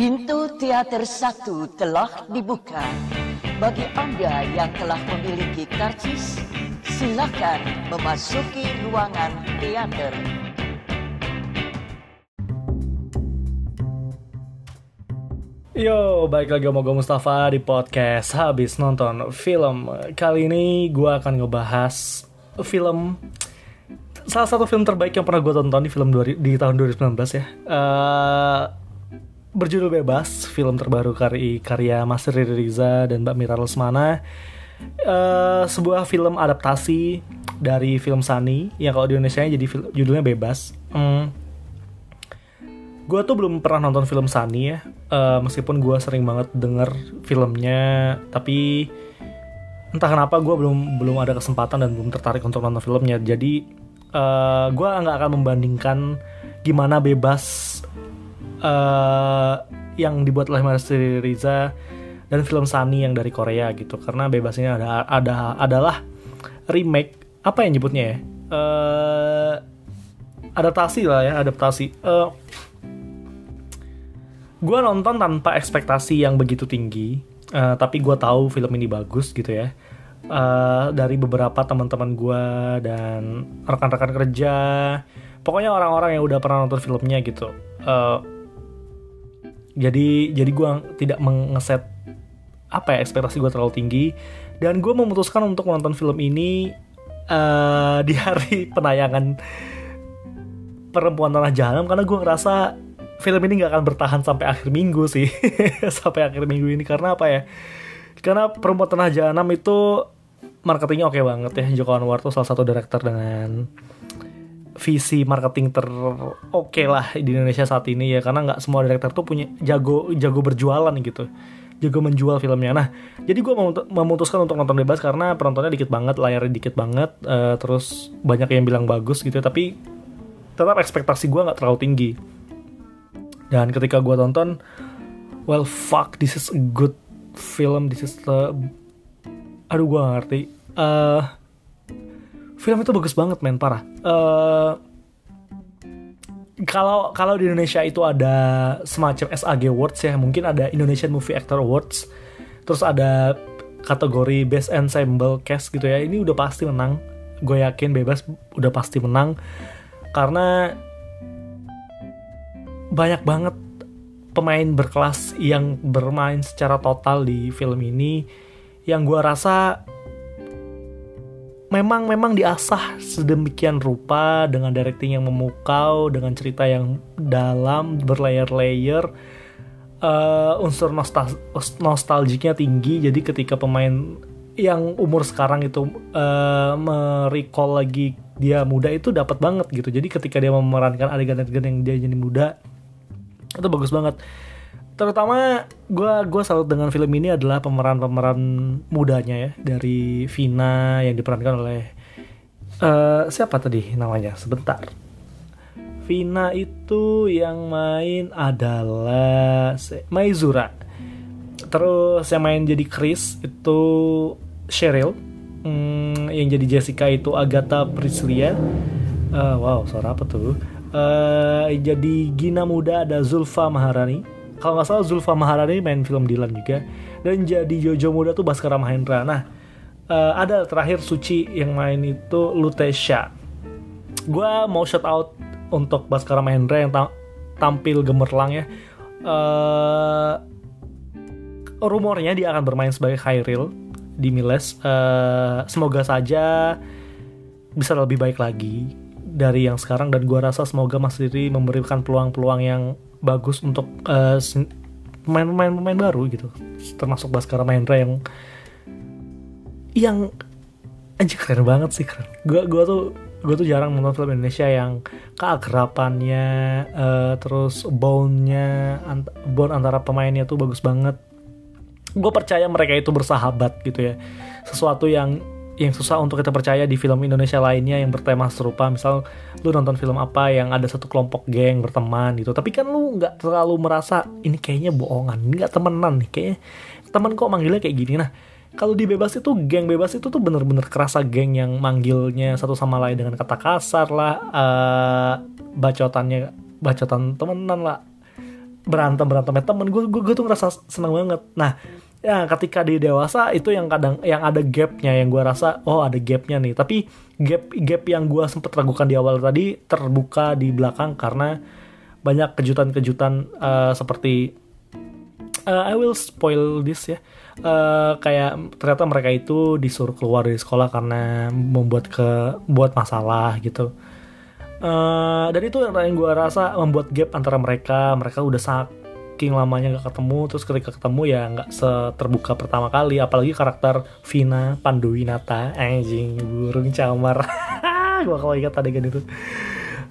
Pintu teater satu telah dibuka. Bagi Anda yang telah memiliki karcis, silakan memasuki ruangan teater. Yo, balik lagi sama gue Mustafa di podcast Habis nonton film Kali ini gue akan ngebahas film Salah satu film terbaik yang pernah gue tonton di film dua- di tahun 2019 ya Eh, Berjudul Bebas, film terbaru karya, karya Mas Riri Riza dan Mbak Mira Lesmana. Eh, Sebuah film adaptasi dari film Sunny Yang kalau di Indonesia jadi judulnya Bebas. Hmm, gue tuh belum pernah nonton film Sunny ya. Eh, meskipun gue sering banget denger filmnya tapi entah kenapa gue belum belum ada kesempatan dan belum tertarik untuk nonton filmnya. Jadi eh gue nggak akan membandingkan gimana bebas eh yang dibuat oleh Mas Riza dan film Sunny yang dari Korea gitu. Karena bebas ini ada ada adalah remake apa yang nyebutnya ya? Eh adaptasi lah ya adaptasi. Eh gue nonton tanpa ekspektasi yang begitu tinggi. Eh, tapi gue tahu film ini bagus gitu ya. Eh, dari beberapa teman-teman gue dan rekan-rekan kerja. Pokoknya orang-orang yang udah pernah nonton filmnya gitu. Eh, jadi jadi gue tidak mengeset apa ya ekspektasi gue terlalu tinggi. Dan gue memutuskan untuk menonton film ini eh, di hari penayangan perempuan tanah jahanam karena gue ngerasa film ini nggak akan bertahan sampai akhir minggu sih. Sampai akhir minggu ini karena apa ya? Karena perempuan tanah jahanam itu marketingnya oke banget ya. Joko Anwar tuh salah satu director dengan visi marketing ter oke lah di Indonesia saat ini ya karena nggak semua director tuh punya jago jago berjualan gitu jago menjual filmnya. Nah jadi gue memutuskan untuk nonton bebas karena penontonnya dikit banget layarnya dikit banget eh, terus banyak yang bilang bagus gitu tapi tetap ekspektasi gue nggak terlalu tinggi. Dan ketika gue tonton well fuck this is a good film this is the aduh gue ngerti. Eh, film itu bagus banget men parah. Eh, kalau kalau di Indonesia itu ada semacam SAG Awards ya. Mungkin ada Indonesian Movie Actor Awards. Terus ada kategori Best Ensemble Cast gitu ya. Ini udah pasti menang. Gue yakin bebas udah pasti menang. Karena banyak banget pemain berkelas yang bermain secara total di film ini. Yang gue rasa memang memang diasah sedemikian rupa dengan directing yang memukau dengan cerita yang dalam berlayer-layer. Eh, unsur nostal nostalgiknya tinggi jadi ketika pemain yang umur sekarang itu eh, merecall lagi dia muda itu dapat banget gitu. Jadi ketika dia memerankan adegan-adegan yang dia jadi muda itu bagus banget terutama gue gue salut dengan film ini adalah pemeran-pemeran mudanya ya dari Vina yang diperankan oleh eh, siapa tadi namanya? Sebentar. Vina itu yang main adalah Maizura. Terus yang main jadi Chris itu Cheryl. Hmm, yang jadi Jessica itu Agatha Priscilla Eh, wow suara apa tuh? Eh, jadi Gina muda ada Zulfa Maharani kalau nggak salah Zulfa Maharani main film Dilan juga. Dan jadi Jojo muda tuh Baskara Mahendra. Nah eh, ada terakhir Suci yang main itu Lutesha. Gue mau shout out untuk Baskara Mahendra yang ta- tampil gemerlang ya. Eh, rumornya dia akan bermain sebagai Khairil di Miles. Eh, semoga saja bisa lebih baik lagi dari yang sekarang. Dan gua rasa semoga Mas Riri memberikan peluang-peluang yang bagus untuk eh, pemain-pemain baru gitu. Termasuk Baskara Mahendra yang yang anjir keren banget sih keren. Gua gua tuh gue tuh jarang nonton film Indonesia yang keakrapannya eh, terus bone-nya ant- bone antara pemainnya tuh bagus banget. Gue percaya mereka itu bersahabat gitu ya. Sesuatu yang yang susah untuk kita percaya di film Indonesia lainnya yang bertema serupa. Misal lu nonton film apa yang ada satu kelompok geng berteman gitu. Tapi kan lu nggak terlalu merasa ini kayaknya bohongan nggak temenan nih kayaknya teman kok manggilnya kayak gini. Nah kalau di bebas itu geng bebas itu tuh bener-bener kerasa geng yang manggilnya satu sama lain dengan kata kasar lah eh, bacotannya bacotan temenan lah berantem berantemnya temen gue gue tuh ngerasa seneng banget. Nah ya ketika di dewasa itu yang kadang yang ada gapnya yang gue rasa oh ada gapnya nih. Tapi gap gap yang gue sempet ragukan di awal tadi terbuka di belakang karena banyak kejutan-kejutan uh, seperti uh, I will spoil this ya. Uh, kayak ternyata mereka itu disuruh keluar dari sekolah karena membuat ke buat masalah gitu. Uh, dan itu yang gue rasa membuat gap antara mereka. Mereka udah sangat saking lamanya gak ketemu terus ketika ketemu ya nggak seterbuka pertama kali apalagi karakter Vina Panduwinata. Anjing burung camar. Gue kalau ingat adegan itu.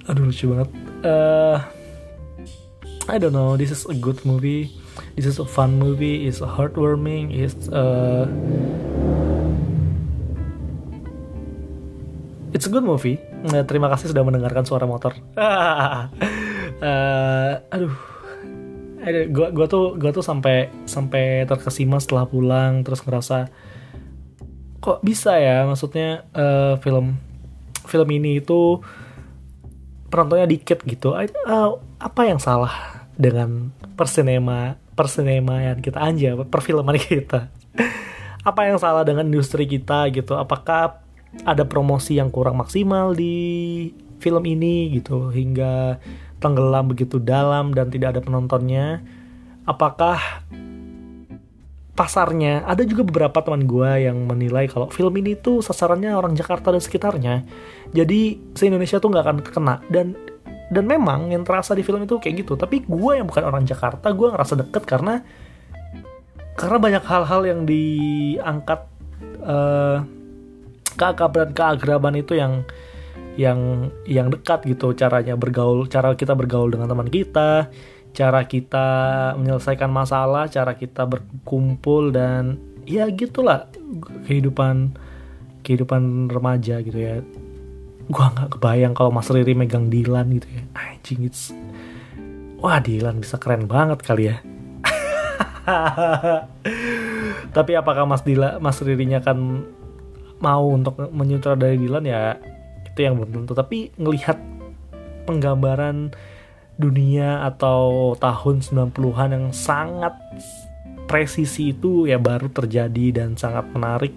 Aduh lucu banget. Uh, I don't know this is a good movie. This is a fun movie it's heartwarming it's uh, It's a good movie. Nah, terima kasih sudah mendengarkan suara motor. uh, aduh, ada gua gua tuh gua tuh sampai sampai terkesima setelah pulang terus ngerasa kok bisa ya? Maksudnya uh, film film ini itu penontonnya dikit gitu. Uh, apa yang salah dengan persinema yang kita? Anja perfilman kita? Apa yang salah dengan industri kita gitu? Apakah ada promosi yang kurang maksimal di film ini gitu? Hingga tenggelam begitu dalam dan tidak ada penontonnya apakah pasarnya ada juga beberapa teman gue yang menilai kalau film ini tuh sasarannya orang Jakarta dan sekitarnya. Jadi se Indonesia tuh nggak akan kena. Dan dan memang yang terasa di film itu kayak gitu. Tapi gue yang bukan orang Jakarta gue ngerasa deket karena karena banyak hal-hal yang diangkat uh, keakraban keagraban itu yang yang yang dekat gitu caranya bergaul cara kita bergaul dengan teman kita cara kita menyelesaikan masalah cara kita berkumpul dan ya gitulah kehidupan kehidupan remaja gitu ya. Gua nggak kebayang kalau Mas Riri megang Dilan gitu ya. Anjing it's wah Dilan bisa keren banget kali ya. Tapi apakah Mas Dila Mas Ririnya kan mau untuk menyutradari Dilan? Ya itu yang belum tentu. Tapi ngelihat penggambaran dunia atau tahun 90-an yang sangat presisi itu ya baru terjadi dan sangat menarik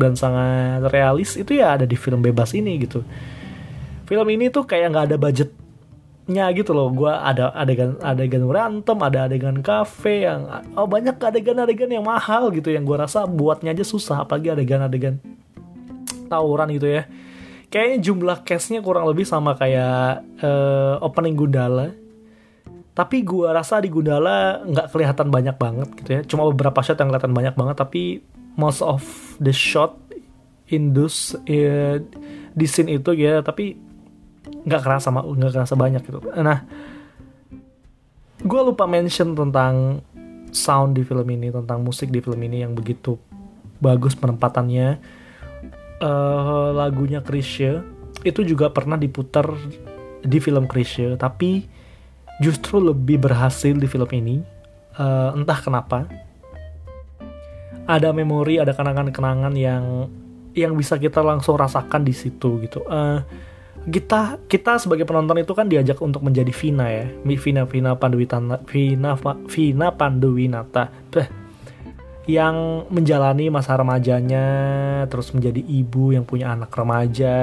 dan sangat realis itu ya ada di film bebas ini gitu. Film ini tuh kayak nggak ada budgetnya gitu loh. Gue ada adegan adegan berantem ada adegan kafe yang oh banyak adegan-adegan yang mahal gitu yang gue rasa buatnya aja susah. Apalagi adegan-adegan tawuran gitu ya kayaknya jumlah cashnya kurang lebih sama kayak uh, opening Gundala. Tapi gua rasa di Gundala nggak kelihatan banyak banget gitu ya. Cuma beberapa shot yang kelihatan banyak banget tapi most of the shot in those uh, di scene itu ya tapi nggak kerasa nggak kerasa banyak gitu. Nah gue lupa mention tentang sound di film ini tentang musik di film ini yang begitu bagus penempatannya uh, lagunya Krisye itu juga pernah diputar di film Krisye tapi justru lebih berhasil di film ini. Uh, entah kenapa ada memori ada kenangan-kenangan yang yang bisa kita langsung rasakan di situ gitu. Uh, kita kita sebagai penonton itu kan diajak untuk menjadi Vina ya. Vina Vina Panduwinata Vina Vina Panduwinata yang menjalani masa remajanya terus menjadi ibu yang punya anak remaja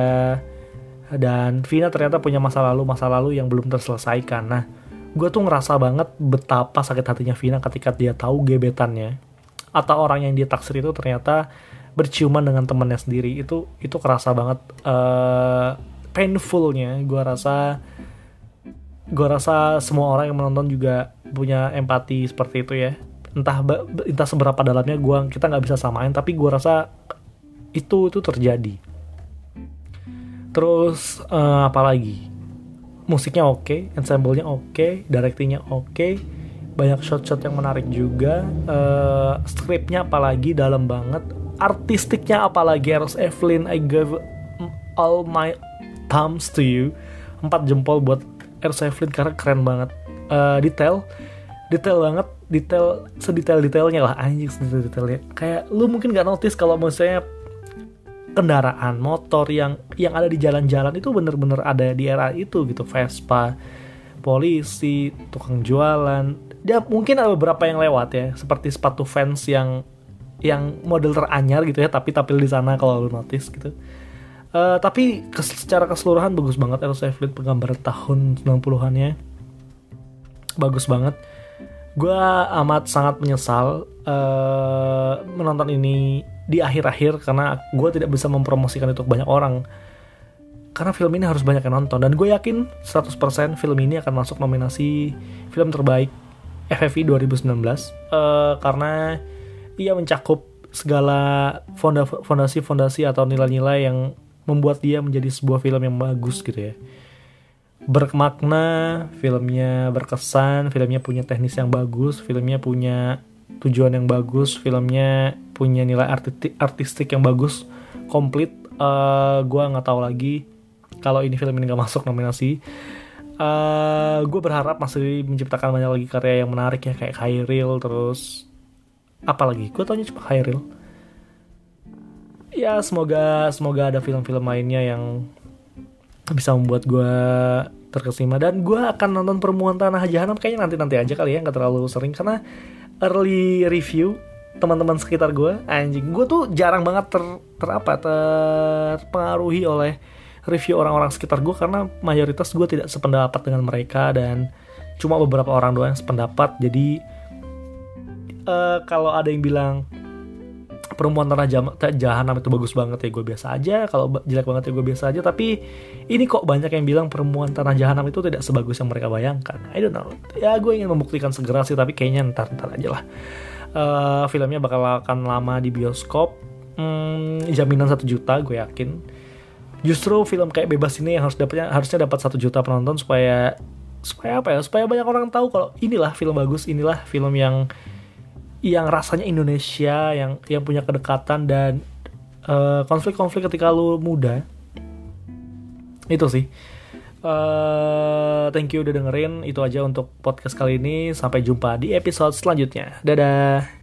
dan Vina ternyata punya masa lalu masa lalu yang belum terselesaikan. Nah gue tuh ngerasa banget betapa sakit hatinya Vina ketika dia tahu gebetannya atau orang yang dia taksir itu ternyata berciuman dengan temannya sendiri. Itu itu kerasa banget uh, painfulnya. Gue rasa gue rasa semua orang yang menonton juga punya empati seperti itu ya entah entah seberapa dalamnya gua kita nggak bisa samain tapi gua rasa itu itu terjadi. Terus uh, apa lagi? Musiknya oke okay, ensemble-nya oke okay, directingnya oke okay, banyak shot-shot yang menarik juga uh, skripnya apalagi dalam banget artistiknya apalagi Eros Evelyn I give all my thumbs to you. Empat jempol buat Eros Evelyn karena keren banget. Uh, detail detail banget detail sedetail detailnya lah anjing sedetail detailnya kayak lu mungkin gak notice kalau misalnya kendaraan motor yang yang ada di jalan-jalan itu bener-bener ada di era itu gitu. Vespa polisi tukang jualan. Dia mungkin ada beberapa yang lewat ya seperti sepatu fans yang yang model teranyar gitu ya tapi tampil di sana kalau lu notice gitu. Uh, tapi kes, secara keseluruhan bagus banget Eros Evelyn penggambaran tahun 90-an ya bagus banget gue amat sangat menyesal uh, menonton ini di akhir-akhir karena gue tidak bisa mempromosikan itu ke banyak orang. Karena film ini harus banyak yang nonton dan gue yakin 100% film ini akan masuk nominasi film terbaik FFI 2019 uh, karena ia mencakup segala fondasi-fondasi atau nilai-nilai yang membuat dia menjadi sebuah film yang bagus gitu ya bermakna, filmnya berkesan, filmnya punya teknis yang bagus, filmnya punya tujuan yang bagus, filmnya punya nilai artistik, artistik yang bagus, komplit. Uh, gue nggak tahu lagi kalau ini film ini nggak masuk nominasi. Uh, gue berharap masih menciptakan banyak lagi karya yang menarik ya kayak Khairil terus apa lagi? Gue taunya cuma Khairil. Ya semoga semoga ada film-film lainnya yang bisa membuat gue terkesima? Dan gue akan nonton permuaan tanah jahanam kayaknya nanti nanti aja kali ya nggak terlalu sering. Karena early review teman-teman sekitar gue anjing gue tuh jarang banget ter, ter apa terpengaruhi oleh review orang-orang sekitar gue karena mayoritas gue tidak sependapat dengan mereka dan cuma beberapa orang doang yang sependapat. Jadi uh, kalau ada yang bilang perempuan tanah jahanam itu bagus banget ya gue biasa aja. Kalau jelek banget ya gue biasa aja. Tapi ini kok banyak yang bilang perempuan tanah jahanam itu tidak sebagus yang mereka bayangkan. I don't know. Ya gue ingin membuktikan segera sih tapi kayaknya ntar ntar aja lah. Uh, filmnya bakal akan lama di bioskop. Hmm, jaminan satu juta gue yakin. Justru film kayak bebas ini yang harus dapatnya harusnya dapat satu juta penonton supaya supaya apa ya? Supaya banyak orang tahu kalau inilah film bagus inilah film yang yang rasanya Indonesia yang yang punya kedekatan dan eh, konflik-konflik uh, ketika lu muda. Itu sih. Uh, thank you udah dengerin. Itu aja untuk podcast kali ini. Sampai jumpa di episode selanjutnya. Dadah